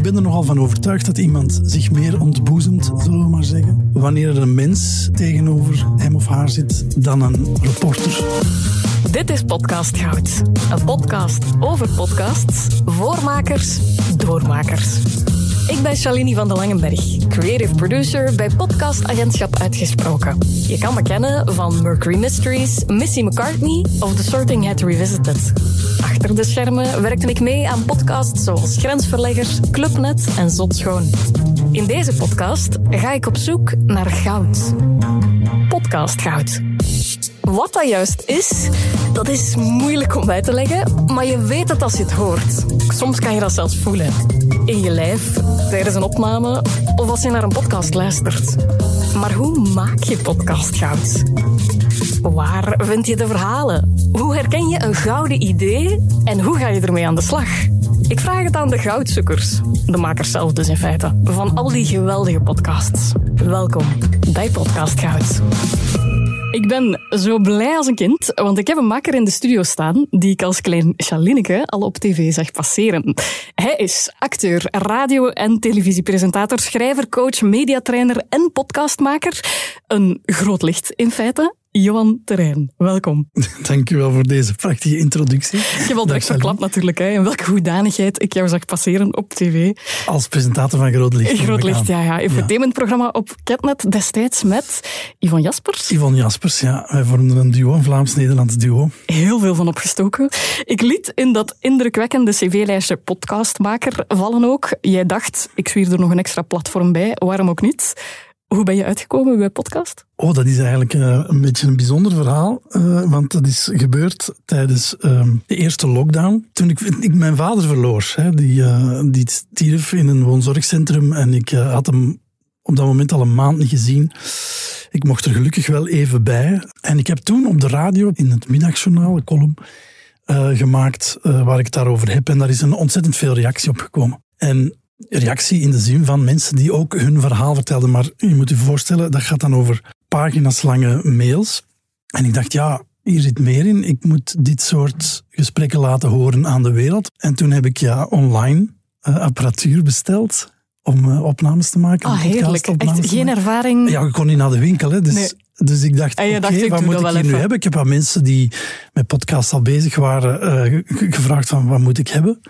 Ik ben er nogal van overtuigd dat iemand zich meer ontboezemt, zullen we maar zeggen, wanneer er een mens tegenover hem of haar zit dan een reporter. Dit is Podcast Goud. Een podcast over podcasts, voormakers, doormakers. Ik ben Shalini van de Langenberg, creative producer bij podcastagentschap Uitgesproken. Je kan me kennen van Mercury Mysteries, Missy McCartney of The Sorting Hat Revisited. Achter de schermen werkte ik mee aan podcasts zoals Grensverleggers, Clubnet en Zot Schoon. In deze podcast ga ik op zoek naar goud. Podcast goud. Wat dat juist is, dat is moeilijk om uit te leggen, maar je weet het als je het hoort. Soms kan je dat zelfs voelen. In je lijf, tijdens een opname of als je naar een podcast luistert. Maar hoe maak je podcast goud? Waar vind je de verhalen? Hoe herken je een gouden idee en hoe ga je ermee aan de slag? Ik vraag het aan de goudzoekers, de makers zelf dus in feite, van al die geweldige podcasts. Welkom bij Podcast Goud. Ik ben zo blij als een kind, want ik heb een makker in de studio staan die ik als klein Chalineke al op tv zag passeren. Hij is acteur, radio- en televisiepresentator, schrijver, coach, mediatrainer en podcastmaker. Een groot licht in feite. Johan Terrein, welkom. Dankjewel voor deze prachtige introductie. Ik heb al direct verklapt natuurlijk, hè, in welke hoedanigheid ik jou zag passeren op tv. Als presentator van Groot Licht. Groot Licht, ja. ja. Infotainmentprogramma op Ketnet destijds met Yvonne Jaspers. Yvonne Jaspers, ja. Wij vormden een duo, een Vlaams-Nederlands duo. Heel veel van opgestoken. Ik liet in dat indrukwekkende cv-lijstje podcastmaker vallen ook. Jij dacht, ik zwier er nog een extra platform bij, waarom ook niet? Hoe ben je uitgekomen bij podcast? Oh, dat is eigenlijk uh, een beetje een bijzonder verhaal. Uh, want dat is gebeurd tijdens uh, de eerste lockdown. Toen ik, mijn vader verloor. Hè, die, die stierf in een woonzorgcentrum. En ik had hem op dat moment al een maand niet gezien. Ik mocht er gelukkig wel even bij. En ik heb toen op de radio, in het middagjournaal, een column, gemaakt waar ik het daarover heb. En daar is een ontzettend veel reactie op gekomen. En reactie in de zin van mensen die ook hun verhaal vertelden. Maar je moet je voorstellen, dat gaat dan over pagina's lange mails. En ik dacht, ja, hier zit meer in. Ik moet dit soort gesprekken laten horen aan de wereld. En toen heb ik ja online uh, apparatuur besteld om uh, opnames te maken. Ah, heerlijk. Echt geen ervaring? Ja, ik kon niet naar de winkel. Hè, dus, nee. dus ik dacht, oké, okay, wat moet ik hier even. nu hebben? Ik heb aan mensen die met podcasts al bezig waren uh, gevraagd van, wat moet ik hebben?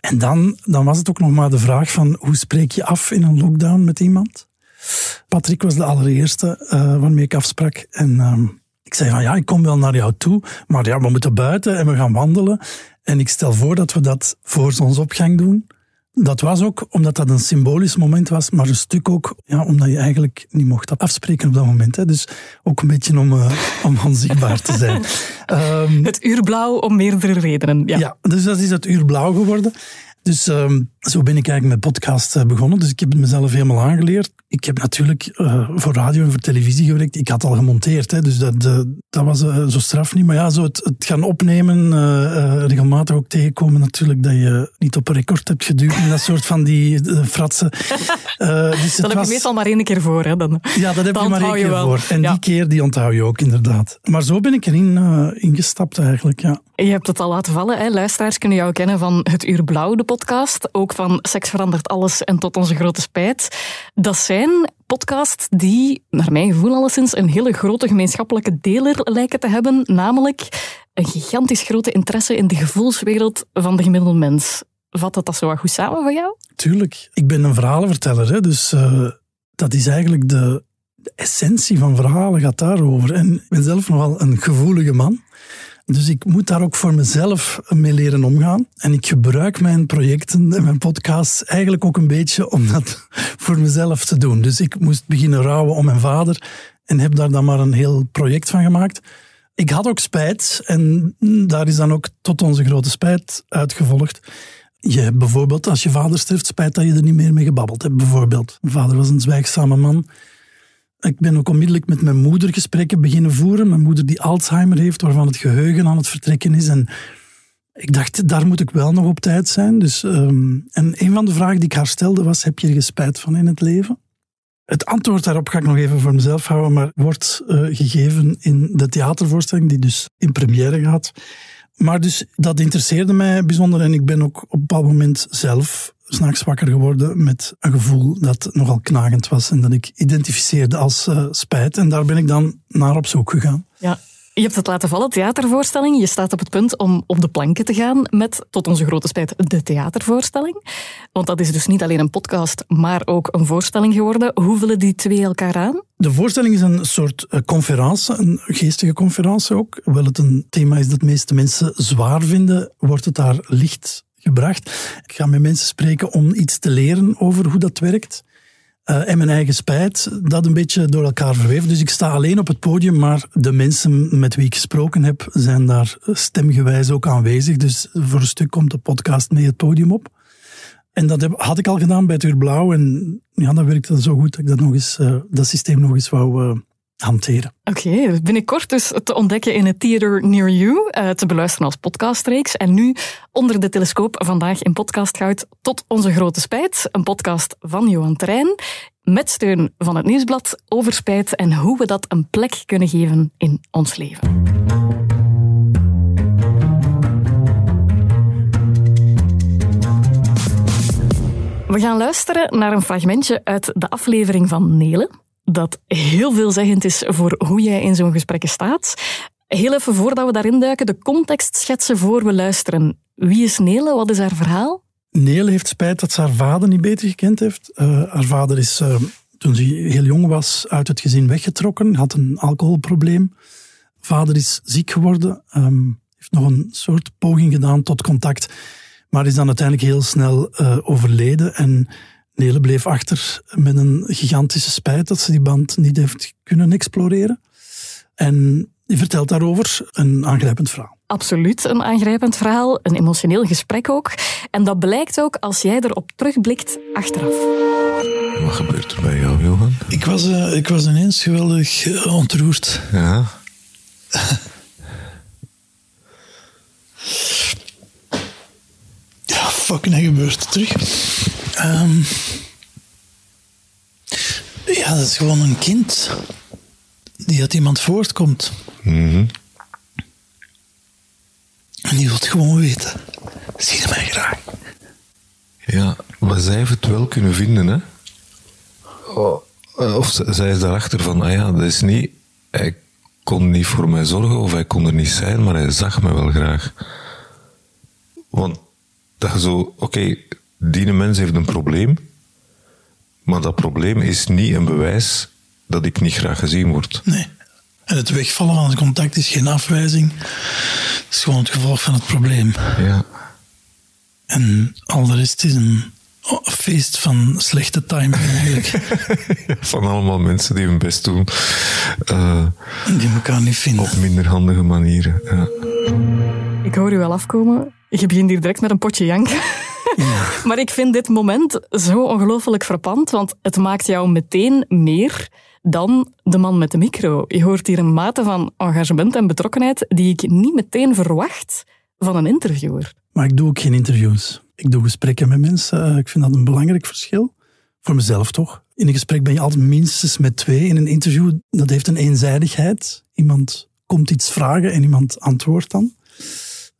En dan, dan was het ook nog maar de vraag van hoe spreek je af in een lockdown met iemand? Patrick was de allereerste uh, waarmee ik afsprak. En uh, ik zei van ja, ik kom wel naar jou toe, maar ja, we moeten buiten en we gaan wandelen. En ik stel voor dat we dat voor zonsopgang doen. Dat was ook omdat dat een symbolisch moment was, maar een stuk ook ja, omdat je eigenlijk niet mocht afspreken op dat moment. Hè. Dus ook een beetje om, uh, om onzichtbaar te zijn. um, het uur blauw om meerdere redenen. Ja. ja, dus dat is het uur blauw geworden. Dus um, zo ben ik eigenlijk met podcast uh, begonnen. Dus ik heb het mezelf helemaal aangeleerd. Ik heb natuurlijk uh, voor radio en voor televisie gewerkt. Ik had al gemonteerd, hè, dus dat, uh, dat was zo straf niet. Maar ja, zo het, het gaan opnemen, regelmatig ook tegenkomen natuurlijk dat je niet op een record hebt geduwd en dat soort van die fratsen. dus dat heb was... je meestal maar één keer voor. Hè, dan. Ja, dat heb je maar één keer wel. voor. En ja. die keer die onthoud je ook inderdaad. Maar zo ben ik erin ingestapt eigenlijk, ja. Je hebt het al laten vallen. Hè? Luisteraars kunnen jou kennen van Het Uur Blauw, de podcast. Ook van Seks verandert alles en tot onze grote spijt. Dat zijn podcasts die, naar mijn gevoel alleszins, een hele grote gemeenschappelijke deler lijken te hebben. Namelijk een gigantisch grote interesse in de gevoelswereld van de gemiddelde mens. Vat dat dat zo goed samen voor jou? Tuurlijk. Ik ben een verhalenverteller, hè? dus uh, dat is eigenlijk de, de essentie van verhalen gaat daarover. En ik ben zelf nogal een gevoelige man. Dus ik moet daar ook voor mezelf mee leren omgaan. En ik gebruik mijn projecten en mijn podcasts eigenlijk ook een beetje om dat voor mezelf te doen. Dus ik moest beginnen rouwen om mijn vader en heb daar dan maar een heel project van gemaakt. Ik had ook spijt en daar is dan ook tot onze grote spijt uitgevolgd. Je hebt bijvoorbeeld, als je vader sterft, spijt dat je er niet meer mee gebabbeld hebt, bijvoorbeeld. Mijn vader was een zwijgzame man. Ik ben ook onmiddellijk met mijn moeder gesprekken beginnen voeren. Mijn moeder die Alzheimer heeft, waarvan het geheugen aan het vertrekken is. En ik dacht, daar moet ik wel nog op tijd zijn. Dus, um, en een van de vragen die ik haar stelde was, heb je er spijt van in het leven? Het antwoord daarop ga ik nog even voor mezelf houden, maar wordt uh, gegeven in de theatervoorstelling, die dus in première gaat. Maar dus dat interesseerde mij bijzonder en ik ben ook op een bepaald moment zelf s'nachts wakker geworden met een gevoel dat nogal knagend was en dat ik identificeerde als uh, spijt. En daar ben ik dan naar op zoek gegaan. Ja, je hebt het laten vallen, theatervoorstelling. Je staat op het punt om op de planken te gaan met, tot onze grote spijt, de theatervoorstelling. Want dat is dus niet alleen een podcast, maar ook een voorstelling geworden. Hoe vullen die twee elkaar aan? De voorstelling is een soort uh, conferentie, een geestige conferentie ook. Hoewel het een thema is dat de meeste mensen zwaar vinden, wordt het daar licht gebracht. Ik ga met mensen spreken om iets te leren over hoe dat werkt. Uh, en mijn eigen spijt, dat een beetje door elkaar verweven. Dus ik sta alleen op het podium, maar de mensen met wie ik gesproken heb, zijn daar stemgewijs ook aanwezig. Dus voor een stuk komt de podcast mee het podium op. En dat heb, had ik al gedaan bij het Blauw. En ja, dat werkte zo goed dat ik dat, nog eens, uh, dat systeem nog eens wou uh, hanteren. Oké, okay, binnenkort dus te ontdekken in het Theater Near You, uh, te beluisteren als podcastreeks. En nu onder de telescoop vandaag in Podcast Goud tot onze grote spijt. Een podcast van Johan Terrein met steun van het Nieuwsblad over spijt en hoe we dat een plek kunnen geven in ons leven. We gaan luisteren naar een fragmentje uit de aflevering van Nele dat heel veelzeggend is voor hoe jij in zo'n gesprek staat. Heel even voordat we daarin duiken, de context schetsen voor we luisteren. Wie is Nele? Wat is haar verhaal? Nele heeft spijt dat ze haar vader niet beter gekend heeft. Uh, haar vader is, uh, toen ze heel jong was, uit het gezin weggetrokken, had een alcoholprobleem. Vader is ziek geworden, um, heeft nog een soort poging gedaan tot contact, maar is dan uiteindelijk heel snel uh, overleden. En Nele bleef achter met een gigantische spijt dat ze die band niet heeft kunnen exploreren. En die vertelt daarover een aangrijpend verhaal. Absoluut een aangrijpend verhaal, een emotioneel gesprek ook. En dat blijkt ook als jij erop terugblikt achteraf. Wat gebeurt er bij jou, Johan? Ik was, uh, ik was ineens geweldig uh, ontroerd. Ja. ja, fucking, hij gebeurt terug. Um, ja, dat is gewoon een kind die uit iemand voortkomt. Mm -hmm. En die wil gewoon weten. Zie je mij graag? Ja, maar zij heeft het wel kunnen vinden, hè? Oh, of zij is daarachter van, ah ja, dat is niet... Hij kon niet voor mij zorgen of hij kon er niet zijn, maar hij zag me wel graag. Want dat je zo... Oké, okay, die mens heeft een probleem, maar dat probleem is niet een bewijs dat ik niet graag gezien word. Nee. En het wegvallen van het contact is geen afwijzing. Het is gewoon het gevolg van het probleem. Ja. En al de rest is een feest van slechte timing eigenlijk. van allemaal mensen die hun best doen. Uh, die elkaar niet vinden. Op minder handige manieren. Ja. Ik hoor u wel afkomen. Je begint hier direct met een potje janken. Maar ik vind dit moment zo ongelooflijk frappant, want het maakt jou meteen meer dan de man met de micro. Je hoort hier een mate van engagement en betrokkenheid die ik niet meteen verwacht van een interviewer. Maar ik doe ook geen interviews. Ik doe gesprekken met mensen. Eh, ik vind dat een belangrijk verschil. Voor mezelf toch. In een gesprek ben je altijd minstens met twee. In een interview, dat heeft een eenzijdigheid. Iemand komt iets vragen en iemand antwoordt dan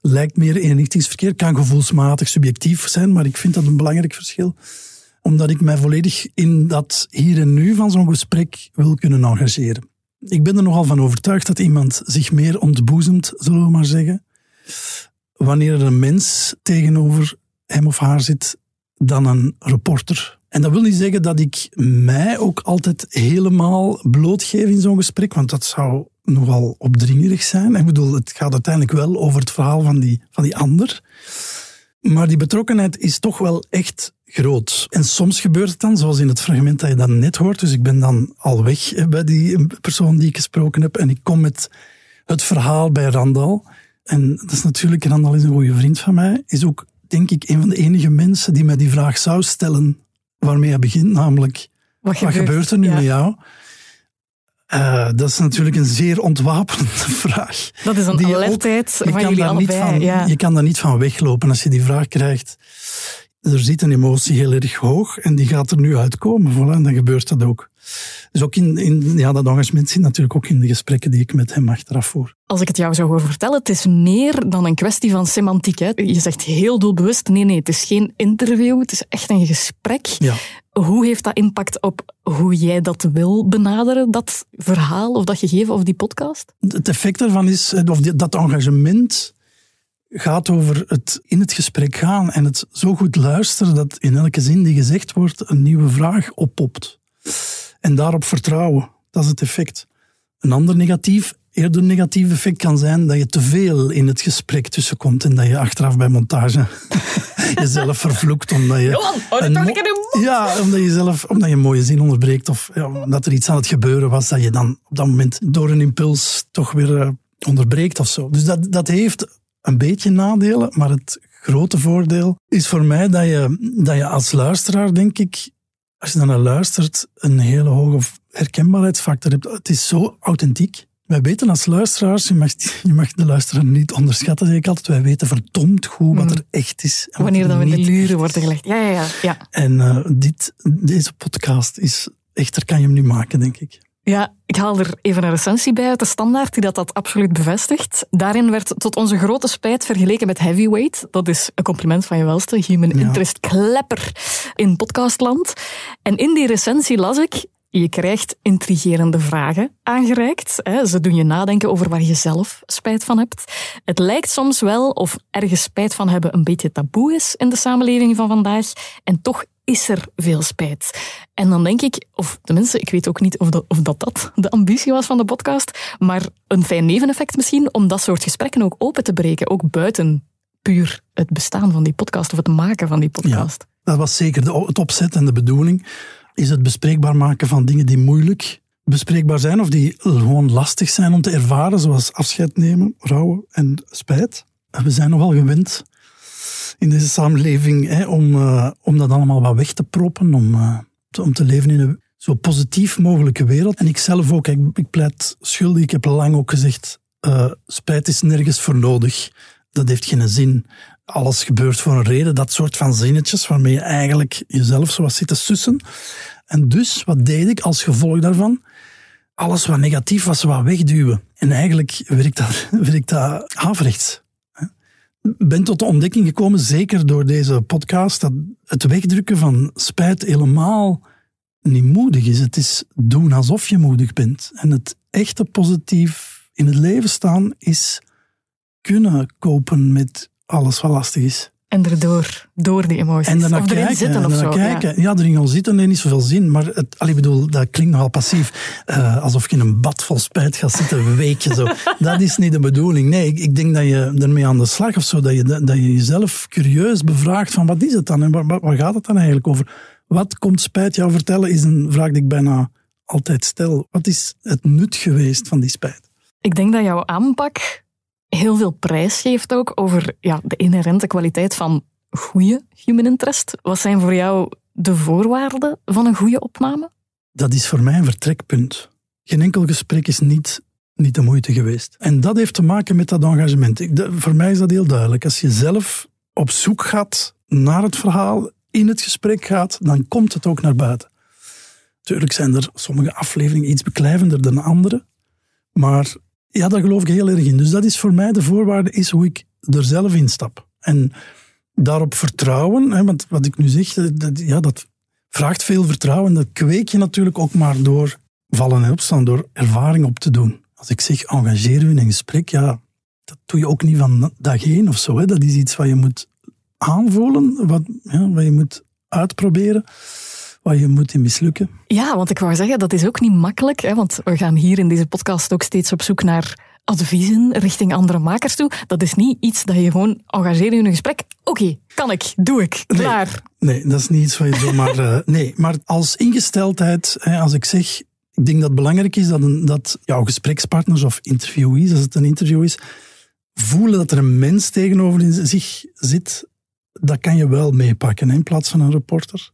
lijkt meer eenrichtingsverkeer. Kan gevoelsmatig subjectief zijn, maar ik vind dat een belangrijk verschil. Omdat ik mij volledig in dat hier en nu van zo'n gesprek wil kunnen engageren. Ik ben er nogal van overtuigd dat iemand zich meer ontboezemt, zullen we maar zeggen, wanneer er een mens tegenover hem of haar zit dan een reporter. En dat wil niet zeggen dat ik mij ook altijd helemaal blootgeef in zo'n gesprek, want dat zou nogal opdringerig zijn. Ik bedoel, het gaat uiteindelijk wel over het verhaal van die, van die ander. Maar die betrokkenheid is toch wel echt groot. En soms gebeurt het dan, zoals in het fragment dat je dan net hoort. Dus ik ben dan al weg bij die persoon die ik gesproken heb. En ik kom met het verhaal bij Randal. En dat is natuurlijk, Randal is een goede vriend van mij. Is ook, denk ik, een van de enige mensen die mij die vraag zou stellen waarmee hij begint. Namelijk, wat gebeurt, wat gebeurt er nu met jou? Uh, dat is natuurlijk een zeer ontwapenende vraag. Dat is een alertheid van jullie allebei. Van, ja. Je kan daar niet van weglopen als je die vraag krijgt. er zit een emotie heel erg hoog en die gaat er nu uitkomen. Voilà, en dan gebeurt dat ook. Dus ook in, in ja, dat engagement zit natuurlijk ook in de gesprekken die ik met hem achteraf voer. Als ik het jou zou horen vertellen, het is meer dan een kwestie van semantiek. Hè? Je zegt heel doelbewust, nee, nee, het is geen interview, het is echt een gesprek. Ja. Hoe heeft dat impact op hoe jij dat wil benaderen, dat verhaal of dat gegeven of die podcast? Het effect daarvan is, eh, of dat engagement gaat over het in het gesprek gaan en het zo goed luisteren dat in elke zin die gezegd wordt een nieuwe vraag oppopt. En daarop vertrouwen, dat is het effect. Een ander negatief, eerder negatief effect kan zijn dat je te veel in het gesprek tussenkomt en dat je achteraf bij montage jezelf vervloekt omdat je... Johan, in je Ja, omdat je zelf omdat je een mooie zin onderbreekt of ja, omdat er iets aan het gebeuren was dat je dan op dat moment door een impuls toch weer eh, onderbreekt of zo. Dus dat, dat heeft een beetje nadelen, maar het grote voordeel is voor mij dat je, dat je als luisteraar, denk ik, als je naar luistert, een hele hoge herkenbaarheidsfactor hebt. Het is zo authentiek. Wij weten als luisteraars, je mag, je mag de luisteraar niet onderschatten, zeg ik altijd, wij weten verdomd goed wat er echt is. en Wanneer er dan in de luren worden gelegd. Ja, ja, ja. ja. En eh, dit, deze podcast is, echter kan je hem nu maken, denk ik. Ja, ik haal er even een recensie bij uit de standaard die dat, dat absoluut bevestigt. Daarin werd tot onze grote spijt vergeleken met Heavyweight. Dat is een compliment van je welste, human interest klepper in podcastland. En in die recensie las ik, je krijgt intrigerende vragen aangereikt. Hè. Ze doen je nadenken over waar je zelf spijt van hebt. Het lijkt soms wel of ergens spijt van hebben een beetje taboe is in de samenleving van vandaag. En toch is er veel spijt. En dan denk ik, of tenminste, ik weet ook niet of dat, of dat dat de ambitie was van de podcast, maar een fijn neveneffect misschien om dat soort gesprekken ook open te breken, ook buiten puur het bestaan van die podcast of het maken van die podcast. Dat was zeker de, het opzet en de bedoeling. Is het bespreekbaar maken van dingen die moeilijk bespreekbaar zijn of die gewoon lastig zijn om te ervaren, zoals afscheid nemen, rouwen en spijt. En we zijn nogal gewend in deze samenleving om, eh, om dat allemaal wat weg te proppen, om, eh, te, om te leven in een zo positief mogelijke wereld. En ik zelf ook, ik, ik pleit schuldig, ik heb lang ook gezegd, eh, spijt is nergens voor nodig. Dat heeft geen zin. Alles gebeurt voor een reden. Dat soort van zinnetjes waarmee je eigenlijk jezelf zo wat zit te sussen. En dus, wat deed ik als gevolg daarvan? Alles wat negatief was, wat wegduwen. En eigenlijk werkt dat, werkt dat averechts. Ben tot de ontdekking gekomen, zeker door deze podcast, dat het wegdrukken van spijt helemaal niet moedig is. Het is doen alsof je moedig bent. En het echte positief in het leven staan is kunnen kopen met alles wat lastig is. En erdoor, door die emoties. En daarna of erin kijken. zitten en of zo. kijken. Ja. erin gaan zitten heeft niet zoveel zin. Maar het, allee, bedoel, dat klinkt nogal passief. Eh, alsof je in een bad vol spijt gaat zitten, een weekje zo. dat is niet de bedoeling. Nee, ik, ik denk dat je ermee aan de slag of zo, dat je, dat je jezelf curieus bevraagt van wat is het dan en waar, waar, waar gaat het dan eigenlijk over? Wat komt spijt jou vertellen, is een vraag die ik bijna altijd stel. Wat is het nut geweest van die spijt? Ik denk dat jouw aanpak heel veel prijs geeft ook over ja, de inherente kwaliteit van goede human interest. Wat zijn voor jou de voorwaarden van een goede opname? Dat is voor mij een vertrekpunt. Geen enkel gesprek is niet, niet de moeite geweest. En dat heeft te maken met dat engagement. Ik, voor mij is dat heel duidelijk. Als je zelf op zoek gaat naar het verhaal, in het gesprek gaat, dan komt het ook naar buiten. Tuurlijk zijn er sommige afleveringen iets beklijvender dan andere. Maar ja, daar geloof ik heel erg in. Dus dat is voor mij de voorwaarde, is hoe ik er zelf in stap. En daarop vertrouwen, hè, want wat ik nu zeg, eh, dat, ja, dat vraagt veel vertrouwen. Dat kweek je natuurlijk ook maar door vallen en opstaan, door ervaring op te doen. Als ik zeg, engageer u in een gesprek, ja, dat doe je ook niet van dag één of zo. Hè. Dat is iets wat je moet aanvoelen, wat, ja, wat je moet uitproberen, je moet in mislukken. Ja, want ik wou zeggen, dat is ook niet makkelijk. Hè, want we gaan hier in deze podcast ook steeds op zoek naar adviezen richting andere makers toe. Dat is niet iets dat je gewoon engageert in een gesprek. Oké, kan ik, doe ik, klaar. Nee, dat is niet iets wat je zomaar... eh, nee, maar als ingesteldheid, hè, als ik zeg... Ik denk dat het belangrijk is dat, een, dat jouw gesprekspartners of interviewees, als het een interview is, voelen dat er een mens tegenover in zich zit. Dat kan je wel meepakken hè, in plaats van een reporter.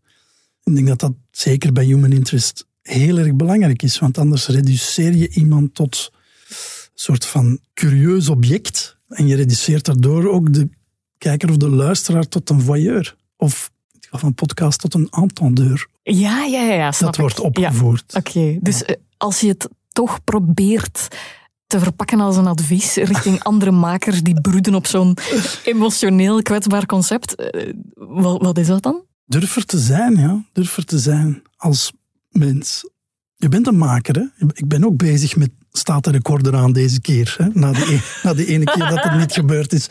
Ik denk dat dat zeker bij human interest heel erg belangrijk is, want anders reduceer je iemand tot een soort van curieus object en je reduceert daardoor ook de kijker of de luisteraar tot een voyeur. Of van podcast tot een entendeur. Ja, ja, ja, snap Dat wordt opgevoerd. Ja. Oké, dus eh, als je het toch probeert te verpakken als een advies richting andere makers die broeden op zo'n emotioneel kwetsbaar concept, eh, wat, wat is dat dan? Durf er te zijn, ja. Durf er te zijn als mens. Je bent een maker, hè. Ik ben ook bezig met staat de recorder aan deze keer. Hè? Na, die, e- na die ene keer dat het niet gebeurd is.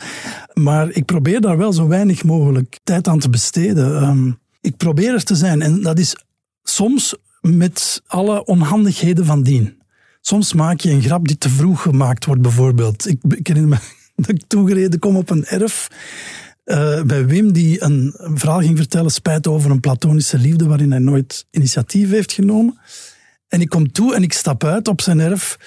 Maar ik probeer daar wel zo weinig mogelijk tijd aan te besteden. Ehm, ik probeer er te zijn. En dat is soms met alle onhandigheden van dien. Soms maak je een grap die te vroeg gemaakt wordt, bijvoorbeeld. Ik, ik herinner me dat ik toegereden kom op een erf. Eh, bij Wim, die een, verhaal ging vertellen, spijt over een platonische liefde waarin hij nooit initiatief heeft genomen. En ik kom toe en ik stap uit op zijn erf.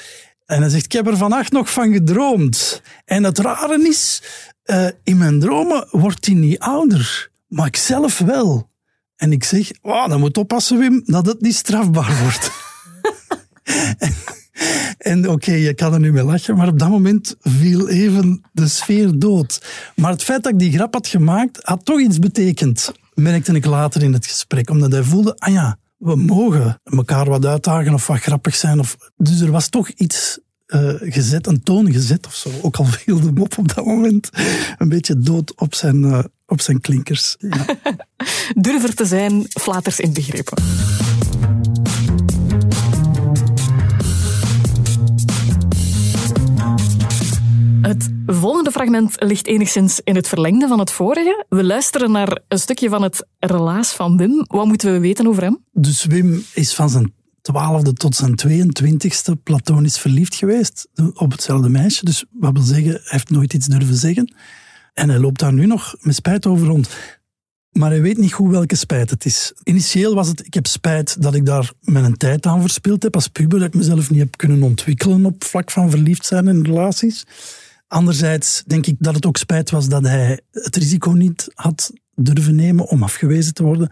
En hij zegt, ik heb er vannacht nog van gedroomd. En het rare is, eh, in mijn dromen wordt hij niet ouder. Maar ik zelf wel. En ik zeg, oh, dan moet oppassen Wim, dat het niet strafbaar wordt. en oké, je kan er nu mee lachen, maar op dat moment viel even de sfeer dood. Maar het feit dat ik die grap had gemaakt, had toch iets betekend, merkte ik later in het gesprek. Omdat hij voelde, ah ja, we mogen elkaar wat uitdagen of wat grappig zijn. Of, dus er was toch iets eh, gezet, een toon gezet of zo. Ook al viel de mop op dat moment een beetje dood op zijn, eh, op zijn klinkers. Ja. Durver te zijn, flaters inbegrepen. Het volgende fragment ligt enigszins in het verlengde van het vorige. We luisteren naar een stukje van het relaas van Wim. Wat moeten we weten over hem? Dus Wim is van zijn twaalfde tot zijn 22e platonisch verliefd geweest op hetzelfde meisje. Dus wat wil zeggen, hij heeft nooit iets durven zeggen. En hij loopt daar nu nog met spijt over rond. Maar hij weet niet goed welke spijt het is. Initieel was het, ik heb spijt dat ik daar mijn tijd aan verspild heb als puber, dat ik mezelf niet heb kunnen ontwikkelen op vlak van verliefd zijn in relaties. Anderzijds denk ik dat het ook spijt was dat hij het risico niet had durven nemen om afgewezen te worden.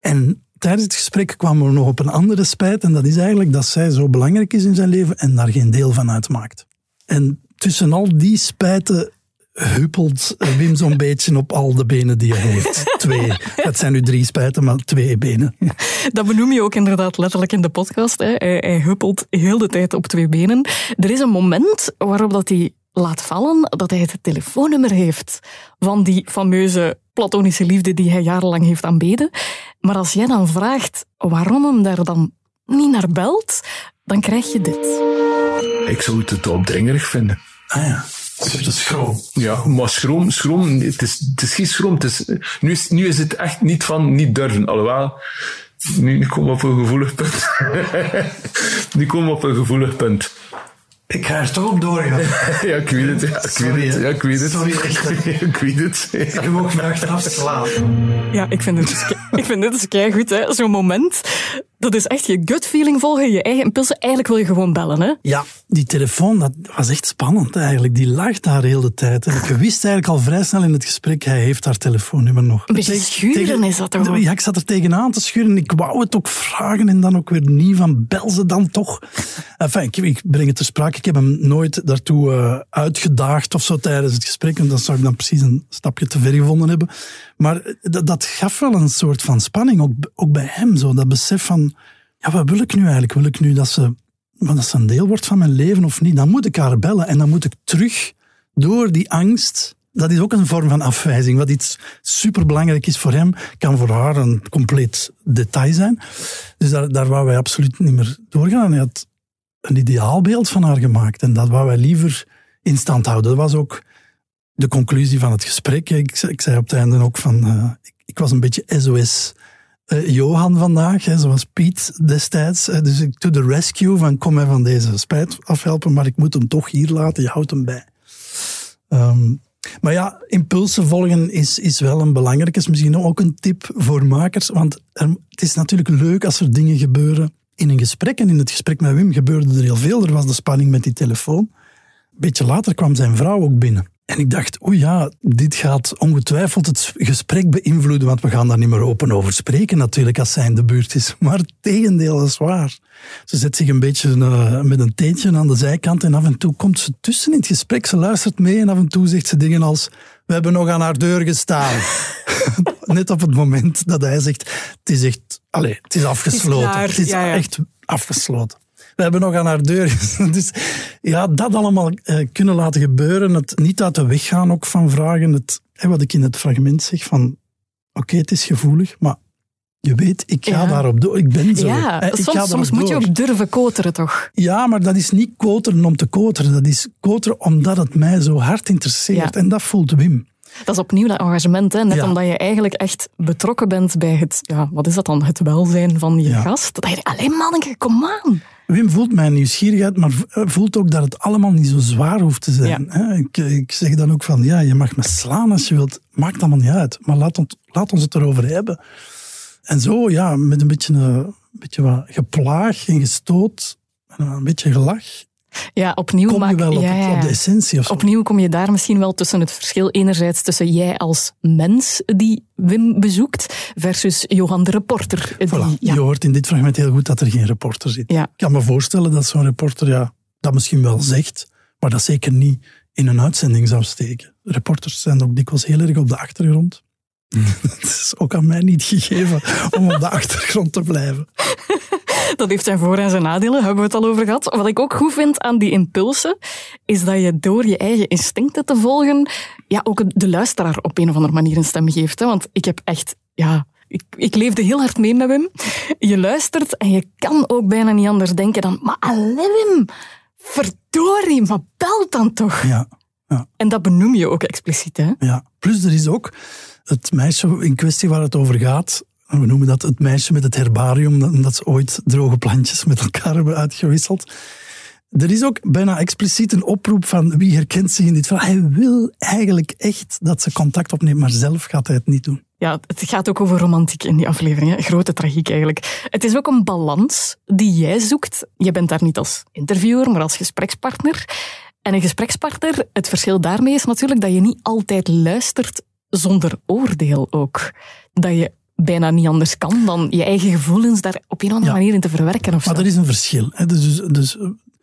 En tijdens het gesprek kwamen we nog op een andere spijt. En dat is eigenlijk dat zij zo belangrijk is in zijn leven en daar geen deel van uitmaakt. En tussen al die spijten huppelt Wim zo'n beetje op al de benen die hij heeft. Twee. Het zijn nu drie spijten, maar twee benen. Dat benoem je ook inderdaad letterlijk in de podcast. Hè. Hij, hij huppelt heel de tijd op twee benen. Er is een moment waarop dat hij laat vallen dat hij het telefoonnummer heeft van die fameuze platonische liefde die hij jarenlang heeft aanbeden. Maar als jij dan vraagt waarom hem daar dan niet naar belt, dan krijg je dit. Ik zou het te opdringerig vinden. Ah ja, dat is schroom. Ja, maar schroom, schroom het, is, het is geen schroom. Het is, nu, is, nu is het echt niet van niet durven. Alhoewel, nu, nu komen we op een gevoelig punt. nu komen we op een gevoelig punt. Ik ga er toch op doorgaan. ja, ik weet het. Ja, ik Sorry, weet het. Ja, ik weet het. Sorry, ik weet het. Ik heb ook graag achteraf slaan. Ja, ik vind dit dus, ik vind dit dus keigoed, hè. Zo'n moment, dat is echt je gut feeling volgen, je eigen impulsen. Eigenlijk wil je gewoon bellen, hè. Ja, die telefoon, dat was echt spannend eigenlijk. Die lag daar heel de tijd. En ik wist eigenlijk al vrij snel in het gesprek, hij heeft haar telefoonnummer nog. Een beetje schuren is dat toch? Ja, ik zat er tegenaan te schuren. Ik wou het ook vragen en dan ook weer niet van bel ze dan toch. Enfin, ik, ik breng het ter sprake. Ik heb hem nooit daartoe eh, uitgedaagd of zo tijdens het gesprek. En dat zou ik dan precies een stapje te ver gevonden hebben. Maar eh, dat, gaf wel een soort van spanning, ook, ook bij hem. Zo, dat besef van, ja, wat wil ik nu eigenlijk? Wil ik nu dat ze, dat ze een deel wordt van mijn leven of niet? Dan moet ik haar bellen en dan moet ik terug door die angst. Dat is ook een vorm van afwijzing. Wat iets superbelangrijk is voor hem, kan voor haar een compleet detail zijn. Dus daar, daar wou wij absoluut niet meer doorgaan. Hij had een ideaalbeeld van haar gemaakt. En dat wou wij liever in stand houden. Dat was ook de conclusie van het gesprek. Ik, ik zei op het einde ook van... eh, ik, ik was een beetje SOS eh, Johan vandaag, hè, zoals Piet destijds. Dus ik doe de rescue van kom mij van deze spijt afhelpen, maar ik moet hem toch hier laten. Je houdt hem bij. Ehm, maar ja, impulsen volgen is, is wel een belangrijke. Is misschien ook een tip voor makers. Want het is natuurlijk leuk als er dingen gebeuren in een gesprek. En in het gesprek met Wim gebeurde er heel veel. Er was de spanning met die telefoon. Een beetje later kwam zijn vrouw ook binnen. En ik dacht, oeh ja, dit gaat ongetwijfeld het gesprek beïnvloeden, want we gaan daar niet meer open over spreken natuurlijk als zij in de buurt is. Maar het tegendeel is waar. Ze zet zich een beetje uh, met een teentje aan de zijkant en af en toe komt ze tussen in het gesprek. Ze luistert mee en af en toe zegt ze dingen als, we hebben nog aan haar deur gestaan. Net op het moment dat hij zegt, het is echt, allez, het is afgesloten. Het is, het is ja, ja. echt afgesloten we hebben nog aan haar deur. Dus ja, dat allemaal uh, kunnen laten gebeuren. Het niet uit de weg gaan ook van vragen. Het, wat ik in het fragment zeg van, oké, okay, het is gevoelig, maar je weet, ik ga ja. daarop door. Ik ben zo. Ja, ik soms, soms moet je ook durven koteren, toch? Ja, maar dat is niet koteren om te koteren. Dat is koteren omdat het mij zo hard interesseert. Ja. En dat voelt Wim. Dat is opnieuw dat engagement, hè? net ja. omdat je eigenlijk echt betrokken bent bij het, ja, wat is dat dan, het welzijn van je gast. Dat je alleen maar denkt, kom aan. Wim voelt mijn nieuwsgierigheid, maar voelt ook dat het allemaal niet zo zwaar hoeft te zijn. Ja. Ik, ik, zeg dan ook van, ja, je mag me slaan als je wilt. Maakt allemaal niet uit. Maar laat ons, laat ons het erover hebben. En zo, ja, met een beetje, een beetje wat geplaag en gestoot, en een beetje gelach, ja, opnieuw kom je wel op, ja, ja. op, de essentie of zo. Opnieuw kom je daar misschien wel tussen het verschil enerzijds tussen jij als mens die Wim bezoekt versus Johan de reporter. Die, voilà. Je hoort in dit fragment heel goed dat er geen reporter zit. Ik kan me voorstellen dat zo'n reporter ja, dat misschien wel zegt, maar dat zeker niet in een uitzending zou steken. Reporters zijn ook dikwijls heel erg op de achtergrond. Het is ook aan mij niet gegeven om op de achtergrond te blijven. Dat heeft zijn voor- en zijn nadelen, hebben we het al over gehad. Wat ik ook goed vind aan die impulsen, is dat je door je eigen instincten te volgen, ja, ook de luisteraar op een of andere manier een stem geeft. Hè? Want ik heb echt, ja, ik, ik, leefde heel hard mee met Wim. Je luistert en je kan ook bijna niet anders denken dan, maar alleen Wim, verdorie, maar belt dan toch? Ja. Ja. En dat benoem je ook expliciet, hè? Ja. Plus er is ook het meisje in kwestie waar het over gaat, we noemen dat het meisje met het herbarium, omdat ze ooit droge plantjes met elkaar hebben uitgewisseld. Er is ook bijna expliciet een oproep van wie herkent zich in dit verhaal. Hij wil eigenlijk echt dat ze contact opneemt, maar zelf gaat hij het niet doen. Ja, het gaat ook over romantiek in die aflevering. Grote tragiek eigenlijk. Het is ook een balans die jij zoekt. Je bent daar niet als interviewer, maar als gesprekspartner. En een gesprekspartner, het verschil daarmee is natuurlijk dat je niet altijd luistert zonder oordeel ook. Dat je bijna niet anders kan dan je eigen gevoelens daar op een of andere ja. manier in te verwerken. Of maar zo. er is een verschil. Hè? Dus, dus, dus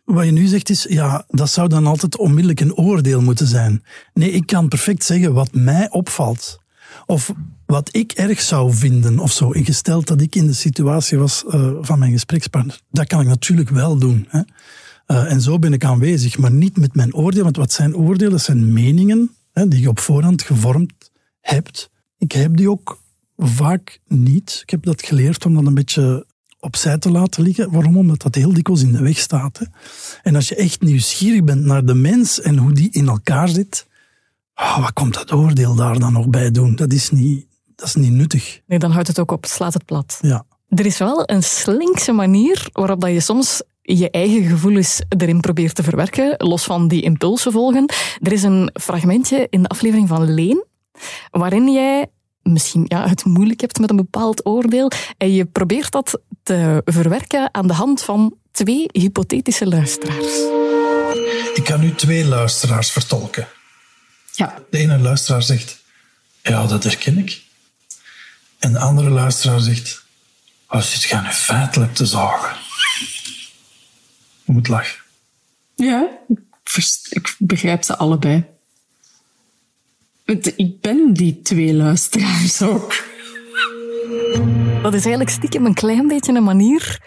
wat je nu zegt is, ja, dat zou dan altijd onmiddellijk een oordeel moeten zijn. Nee, ik kan perfect zeggen wat mij opvalt. Of wat ik erg zou vinden of zo. Ingesteld dat ik in de situatie was uh, van mijn gesprekspartner. Dat kan ik natuurlijk wel doen. Hè? Uh, en zo ben ik aanwezig, maar niet met mijn oordeel. Want wat zijn oordelen? Dat zijn meningen hè, die je op voorhand gevormd hebt. Ik heb die ook vaak niet. Ik heb dat geleerd om dat een beetje opzij te laten liggen. Waarom? Omdat dat heel dikwijls in de weg staat. Hè. En als je echt nieuwsgierig bent naar de mens en hoe die in elkaar zit, oh, wat komt dat oordeel daar dan nog bij doen? Dat is niet, dat is niet nuttig. Nee, dan houdt het ook op, slaat het plat. Ja. Er is wel een slinkse manier waarop dat je soms je eigen gevoelens erin probeert te verwerken, los van die impulsen volgen. Er is een fragmentje in de aflevering van Leen, waarin jij misschien ja, het moeilijk hebt met een bepaald oordeel en je probeert dat te verwerken aan de hand van twee hypothetische luisteraars. Ik kan nu twee luisteraars vertolken. Ja. De ene luisteraar zegt, ja, dat herken ik. En de andere luisteraar zegt, oh, zit gaan nu feitelijk te zagen. Je moet lachen. Ja, ik begrijp ze allebei. Ik ben die twee luisteraars ook. Dat is eigenlijk stiekem een klein beetje een manier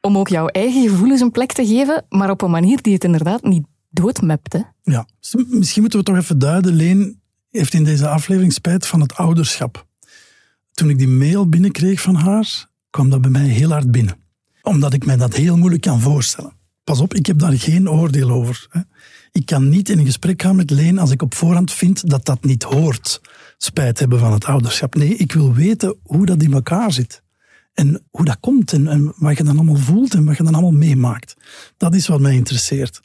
om ook jouw eigen gevoelens een plek te geven, maar op een manier die het inderdaad niet doodmept. Hè? Ja, misschien moeten we toch even duiden. Leen heeft in deze aflevering spijt van het ouderschap. Toen ik die mail binnenkreeg van haar, kwam dat bij mij heel hard binnen. Omdat ik mij dat heel moeilijk kan voorstellen. Pas op, ik heb daar geen oordeel over. Hè. Ik kan niet in een gesprek gaan met Leen als ik op voorhand vind dat dat niet hoort. Spijt hebben van het ouderschap. Nee, ik wil weten hoe dat in elkaar zit. En hoe dat komt en, en wat je dan allemaal voelt en wat je dan allemaal meemaakt. Dat is wat mij interesseert.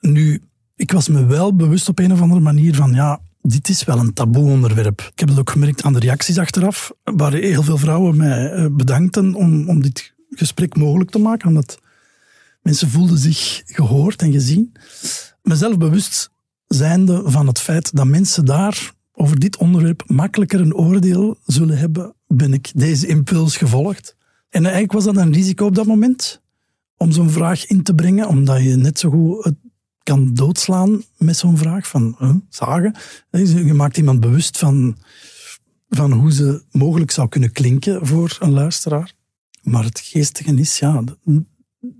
Nu, ik was me wel bewust op een of andere manier van, ja, dit is wel een taboe onderwerp. Ik heb het ook gemerkt aan de reacties achteraf, waar heel veel vrouwen mij bedankten om, om dit gesprek mogelijk te maken, omdat mensen voelden zich gehoord en gezien. Mezelf bewust zijnde van het feit dat mensen daar over dit onderwerp makkelijker een oordeel zullen hebben, ben ik deze impuls gevolgd. En eigenlijk was dat een risico op dat moment om zo'n vraag in te brengen, omdat je net zo goed het kan doodslaan met zo'n vraag van zagen. Je maakt iemand bewust van, van hoe ze mogelijk zou kunnen klinken voor een luisteraar. Maar het geestige is ja,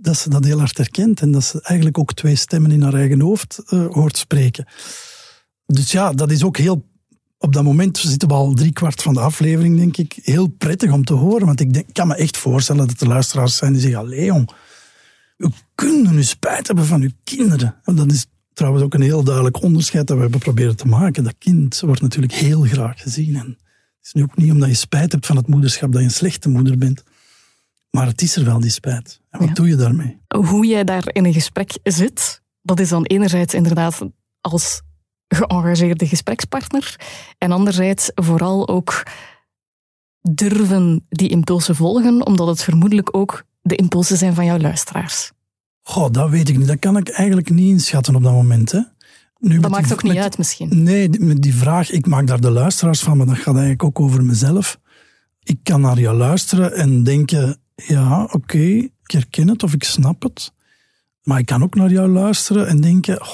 dat ze dat heel hard herkent en dat ze eigenlijk ook twee stemmen in haar eigen hoofd uh, hoort spreken. Dus ja, dat is ook heel op dat moment zitten we al drie kwart van de aflevering, denk ik, heel prettig om te horen. Want ik denk, kan me echt voorstellen dat er luisteraars zijn die zeggen, allee jong, we kunnen nu spijt hebben van uw kinderen. En dat is trouwens ook een heel duidelijk onderscheid dat we hebben proberen te maken. Dat kind wordt natuurlijk heel graag gezien. En het is nu ook niet omdat je spijt hebt van het moederschap dat je een slechte moeder bent. Maar het is er wel, die spijt. En wat doe je daarmee? Hoe jij daar in een gesprek zit, dat is dan enerzijds inderdaad als geëngageerde gesprekspartner. En anderzijds vooral ook durven die impulsen volgen, omdat het vermoedelijk ook de impulsen zijn van jouw luisteraars. Goh, dat weet ik niet. Dat kan ik eigenlijk niet inschatten op dat moment. Hè. Nu, dat maakt ook niet uit misschien. Nee, met die vraag, ik maak daar de luisteraars van, maar dat gaat eigenlijk ook over mezelf. Ik kan naar jou luisteren en denken, ja, oké, ik herken het of ik snap het. Maar ik kan ook naar jou luisteren en denken, oh,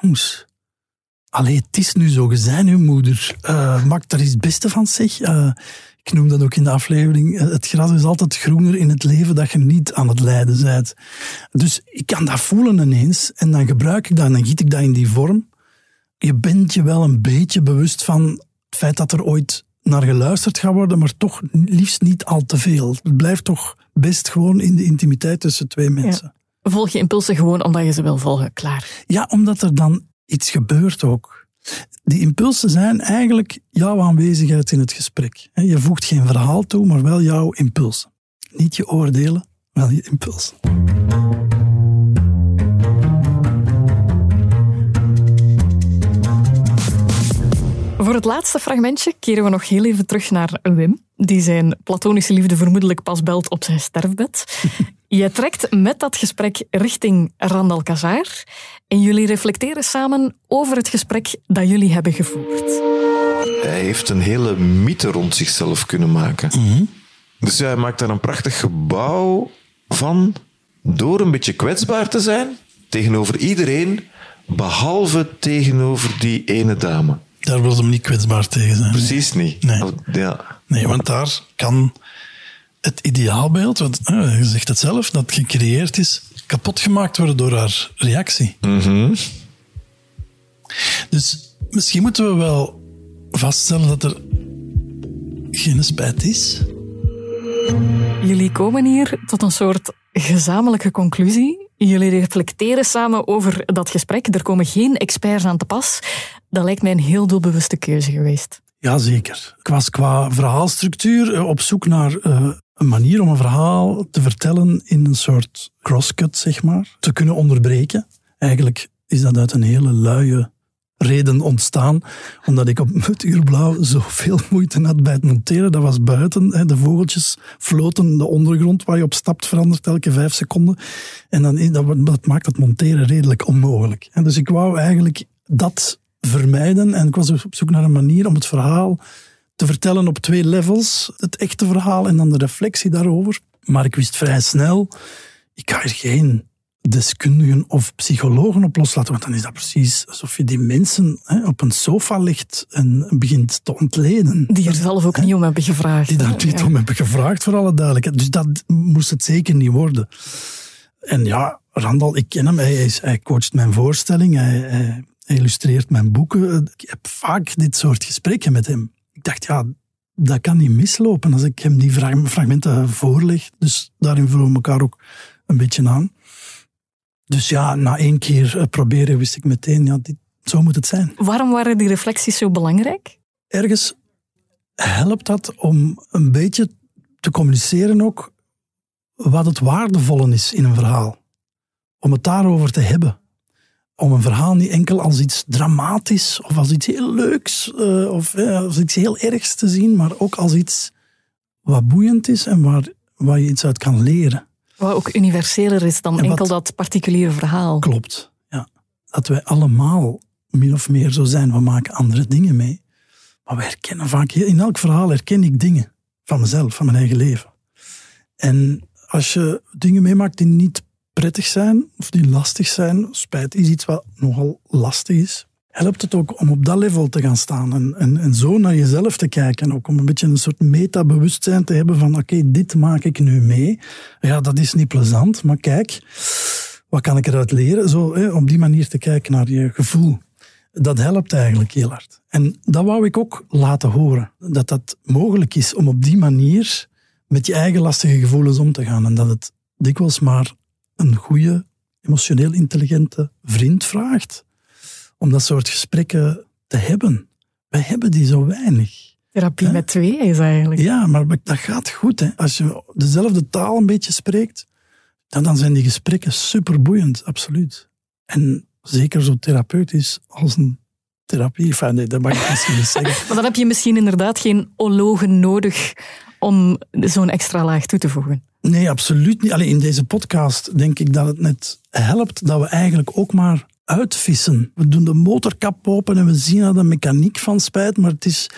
jongens, Allee, het is nu zo, je zijn uw moeder. Uh, maak daar iets beste van, zeg. Uh, ik noem dat ook in de aflevering. Eh, het gras is altijd groener in het leven dat je niet aan het lijden bent. Dus ik kan dat voelen ineens. En dan gebruik ik dat en dan giet ik dat in die vorm. Je bent je wel een beetje bewust van het feit dat er ooit naar geluisterd gaat worden, maar toch liefst niet al te veel. Het blijft toch best gewoon in de intimiteit tussen twee mensen. Volg je impulsen gewoon omdat je ze wil volgen, klaar. Ja, omdat er dan iets gebeurt ook. Die impulsen zijn eigenlijk jouw aanwezigheid in het gesprek. Je voegt geen verhaal toe, maar wel jouw impulsen. Niet je oordelen, wel je impulsen. Voor het laatste fragmentje keren we nog heel even terug naar Wim, die zijn platonische liefde vermoedelijk pas belt op zijn sterfbed. Je trekt met dat gesprek richting Randal Kazar en jullie reflecteren samen over het gesprek dat jullie hebben gevoerd. Hij heeft een hele mythe rond zichzelf kunnen maken. Mhm. Dus hij maakt daar een prachtig gebouw van door een beetje kwetsbaar te zijn tegenover iedereen, behalve tegenover die ene dame. Daar wil hem niet kwetsbaar tegen zijn. Precies niet. Nee. Ja. nee, want daar kan het ideaalbeeld, want je zegt het zelf, dat gecreëerd is, kapot gemaakt worden door haar reactie. Mhm. Dus misschien moeten we wel vaststellen dat er geen spijt is. Jullie komen hier tot een soort gezamenlijke conclusie. Jullie reflecteren samen over dat gesprek. Er komen geen experts aan te pas. Dat lijkt mij een heel doelbewuste keuze geweest. Jazeker. Ik was qua verhaalstructuur eh, op zoek naar uh, een manier om een verhaal te vertellen in een soort crosscut, zeg maar, te kunnen onderbreken. Eigenlijk is dat uit een hele luie reden ontstaan, omdat ik op het uurblauw zoveel moeite had bij het monteren. Dat was buiten. De vogeltjes floten, de ondergrond waar je op stapt verandert elke vijf seconden. En dan, dat, dat maakt het monteren redelijk onmogelijk. Dus ik wou eigenlijk dat vermijden en ik was op zoek naar een manier om het verhaal te vertellen op twee levels. Het echte verhaal en dan de reflectie daarover. Maar ik wist vrij snel, ik ga er geen deskundigen of psychologen op loslaten, want dan is dat precies alsof je die mensen hè, op een sofa legt en begint te ontleden. Die er zelf ook niet om hebben gevraagd. Die daar niet om hebben gevraagd, voor alle duidelijkheid. Dus dat moest het zeker niet worden. En ja, Randal, ik ken hem. Hij, is, hij coacht mijn voorstelling, hij, hij illustreert mijn boeken. Ik heb vaak dit soort gesprekken met hem ik dacht, ja, dat kan niet mislopen als ik hem die fragmenten voorleg. Dus daarin vullen we elkaar ook een beetje aan. Dus ja, na één keer eh, proberen wist ik meteen, ja, dit, zo moet het zijn. Waarom waren die reflecties zo belangrijk? Ergens helpt dat om een beetje te communiceren ook wat het waardevolle is in een verhaal. Om het daarover te hebben om een verhaal niet enkel als iets dramatisch of als iets heel leuks uh, of als iets heel ergs te zien, maar ook als iets wat boeiend is en waar, waar je iets uit kan leren. Wat ook universeler is dan enkel dat particuliere verhaal. Klopt, ja. Dat wij allemaal min of meer zo zijn. We maken andere dingen mee. Maar we herkennen vaak, in elk verhaal herken ik dingen van mezelf, van mijn eigen leven. En als je dingen meemaakt die niet prettig zijn of die lastig zijn, spijt is iets wat nogal lastig is, helpt het ook om op dat level te gaan staan en, en, en zo naar jezelf te kijken. En ook om een beetje een soort meta-bewustzijn te hebben van oké, dit maak ik nu mee. Ja, dat is niet plezant, maar kijk, wat kan ik eruit leren? Zo, hè, op die manier te kijken naar je gevoel. Dat helpt eigenlijk heel hard. En dat wou ik ook laten horen. Dat dat mogelijk is om op die manier met je eigen lastige gevoelens om te gaan. En dat het dikwijls maar een goede, emotioneel intelligente vriend vraagt om dat soort gesprekken te hebben. Wij hebben die zo weinig. Therapie met twee is eigenlijk. Ja, maar dat gaat goed. Hè. Als je dezelfde taal een beetje spreekt, dan zijn die gesprekken superboeiend, absoluut. En zeker zo therapeutisch als een therapie. Enfin, nee, dat mag ik misschien niet zeggen. Maar dan heb je misschien inderdaad geen ologen nodig om zo'n extra laag toe te voegen. Nee, absoluut niet. Alleen in deze podcast denk ik dat het net helpt dat we eigenlijk ook maar uitvissen. We doen de motorkap open en we zien er de mechaniek van spijt, maar het is,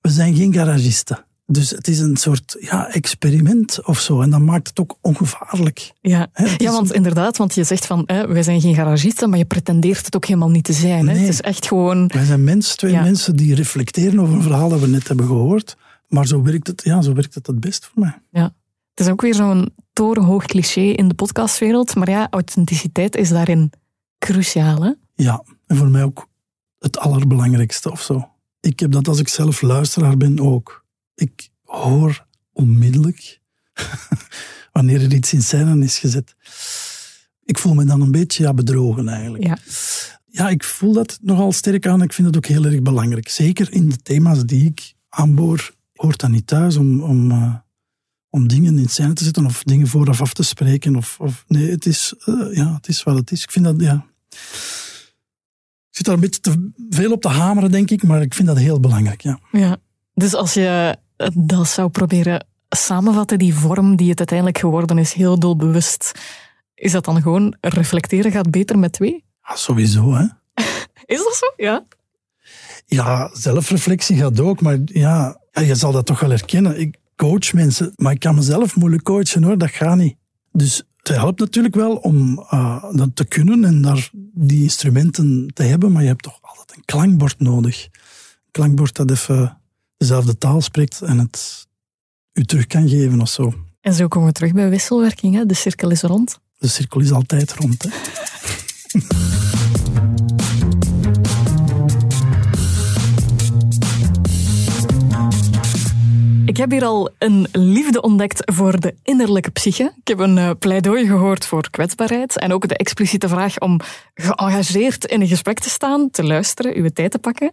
we zijn geen garagisten. Dus het is een soort ja, experiment of zo. En dat maakt het ook ongevaarlijk. Ja, ja want inderdaad, want je zegt van hè, wij zijn geen garagisten, maar je pretendeert het ook helemaal niet te zijn. Hè? Nee. Het is echt gewoon. Wij zijn mensen, twee Ja. mensen die reflecteren over een verhaal dat we net hebben gehoord. Maar zo werkt het, ja, zo werkt het het best voor mij. Ja. Het is ook weer zo'n torenhoog cliché in de podcastwereld. Maar ja, authenticiteit is daarin cruciaal. Hè? Ja, en voor mij ook het allerbelangrijkste of zo. Ik heb dat als ik zelf luisteraar ben ook. Ik hoor onmiddellijk wanneer er iets in scène is gezet. Ik voel me dan een beetje ja, bedrogen eigenlijk. Ja. Ja, ik voel dat nogal sterk aan. Ik vind het ook heel erg belangrijk. Zeker in de thema's die ik aanboor, hoort dat niet thuis om, om, eh, om dingen in scène te zetten of dingen vooraf af te spreken. Of, of, nee, het is, eh, ja, het is wat het is. Ik vind dat, ja... Ik zit daar een beetje te veel op te hameren, denk ik, maar ik vind dat heel belangrijk, ja. Ja. Dus als je dat zou proberen samenvatten, die vorm die het uiteindelijk geworden is, heel doelbewust, is dat dan gewoon reflecteren gaat beter met twee? ja sowieso, hè. Is dat zo? Ja. Ja, zelfreflectie gaat ook, maar ja, ja, je zal dat toch wel herkennen. Ik coach mensen, maar ik kan mezelf moeilijk coachen hoor, dat gaat niet. Dus het helpt natuurlijk wel om eh, dat te kunnen en daar die instrumenten te hebben, maar je hebt toch altijd een klankbord nodig. Een klankbord dat even dezelfde taal spreekt en het u terug kan geven of zo. En zo komen we terug bij wisselwerking. Hè? De cirkel is rond. De cirkel is altijd rond. Hè? heb hier al een liefde ontdekt voor de innerlijke psyche. Ik heb een eh, pleidooi gehoord voor kwetsbaarheid en ook de expliciete vraag om geëngageerd in een gesprek te staan, te luisteren, uw tijd te pakken.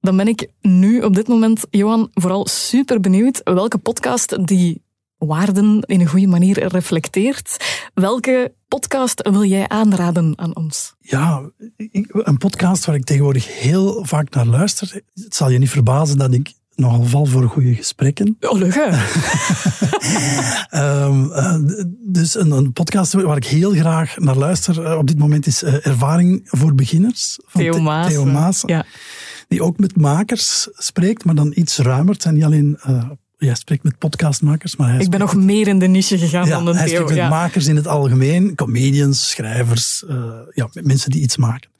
Dan ben ik nu op dit moment, Johan, vooral super benieuwd welke podcast die waarden in een goede manier reflecteert. Welke podcast wil jij aanraden aan ons? Ja, een podcast waar ik tegenwoordig heel vaak naar luister. Het zal je niet verbazen dat ik nogal val voor goede gesprekken. Oh, leuk hè? Ehm, eh, dus een, een podcast waar ik heel graag naar luister eh, op dit moment is eh, Ervaring voor Beginners. van Theo The- Maas. Theo Maas, Ja. Die ook met makers spreekt, maar dan iets ruimer. Het zijn niet alleen... hij spreekt met podcastmakers, maar hij Ik ben nog meer in de niche gegaan ja, dan de hij Theo. spreekt met Ja. makers in het algemeen, comedians, schrijvers, ja, mensen die iets maken.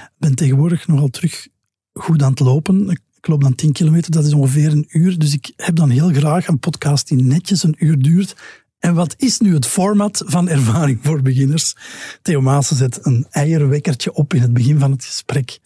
Ik ben tegenwoordig nogal terug goed aan het lopen. Ik, ik loop dan 10 kilometer, dat is ongeveer een uur. Dus ik heb dan heel graag een podcast die netjes een uur duurt. En wat is nu het format van Ervaring voor Beginners? Theo Maassen zet een eierwekkertje op in het begin van het gesprek.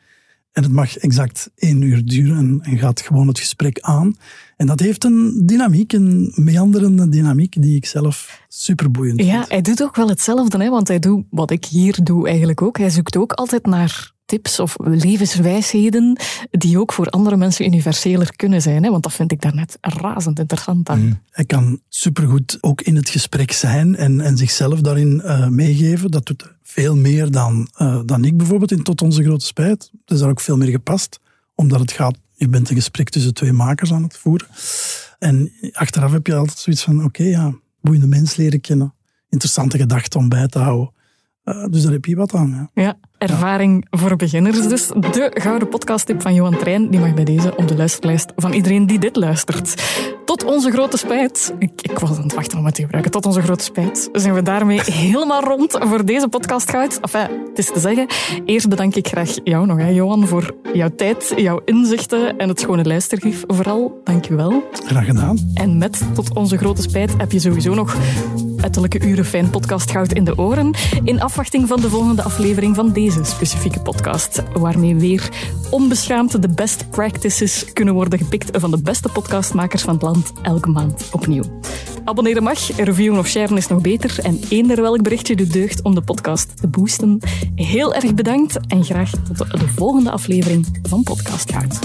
En het mag exact één uur duren en, gaat gewoon het gesprek aan. En dat heeft een dynamiek, een meanderende dynamiek, die ik zelf superboeiend Ja, vind. hij doet ook wel hetzelfde, hè, want hij doet wat ik hier doe eigenlijk ook. Hij zoekt ook altijd naar tips of levenswijsheden die ook voor andere mensen universeler kunnen zijn. Hè, want dat vind ik daarnet razend interessant aan. Hij kan supergoed ook in het gesprek zijn en, en zichzelf daarin eh, meegeven. Dat doet veel meer dan, eh, dan ik bijvoorbeeld, in Tot Onze Grote Spijt. Dat is daar ook veel meer gepast, omdat het gaat... Je bent een gesprek tussen twee makers aan het voeren. En achteraf heb je altijd zoiets van, oké, ja, boeiende mens leren kennen. Interessante gedachten om bij te houden. Eh, dus daar heb je wat aan, ja. Ja. Ervaring voor beginners dus. De gouden podcasttip van Johan Trein, die mag bij deze op de luisterlijst van iedereen die dit luistert. Tot onze grote spijt, ik, ik was aan het wachten om het te gebruiken, tot onze grote spijt zijn we daarmee helemaal rond voor deze podcast goud. Enfin, het is te zeggen, eerst bedank ik graag jou nog, hè, Johan, voor jouw tijd, jouw inzichten en het schone luistergif vooral. Dank je wel. Graag gedaan. En met tot onze grote spijt heb je sowieso nog ettelijke uren fijn podcast goud in de oren. In afwachting van de volgende aflevering van deze specifieke podcast. Waarmee weer onbeschaamd de best practices kunnen worden gepikt van de beste podcastmakers van het land elke maand opnieuw. Abonneren mag, reviewen of sharen is nog beter. En eender welk berichtje de deugd om de podcast te boosten. Heel erg bedankt en graag tot de volgende aflevering van Podcast Goud.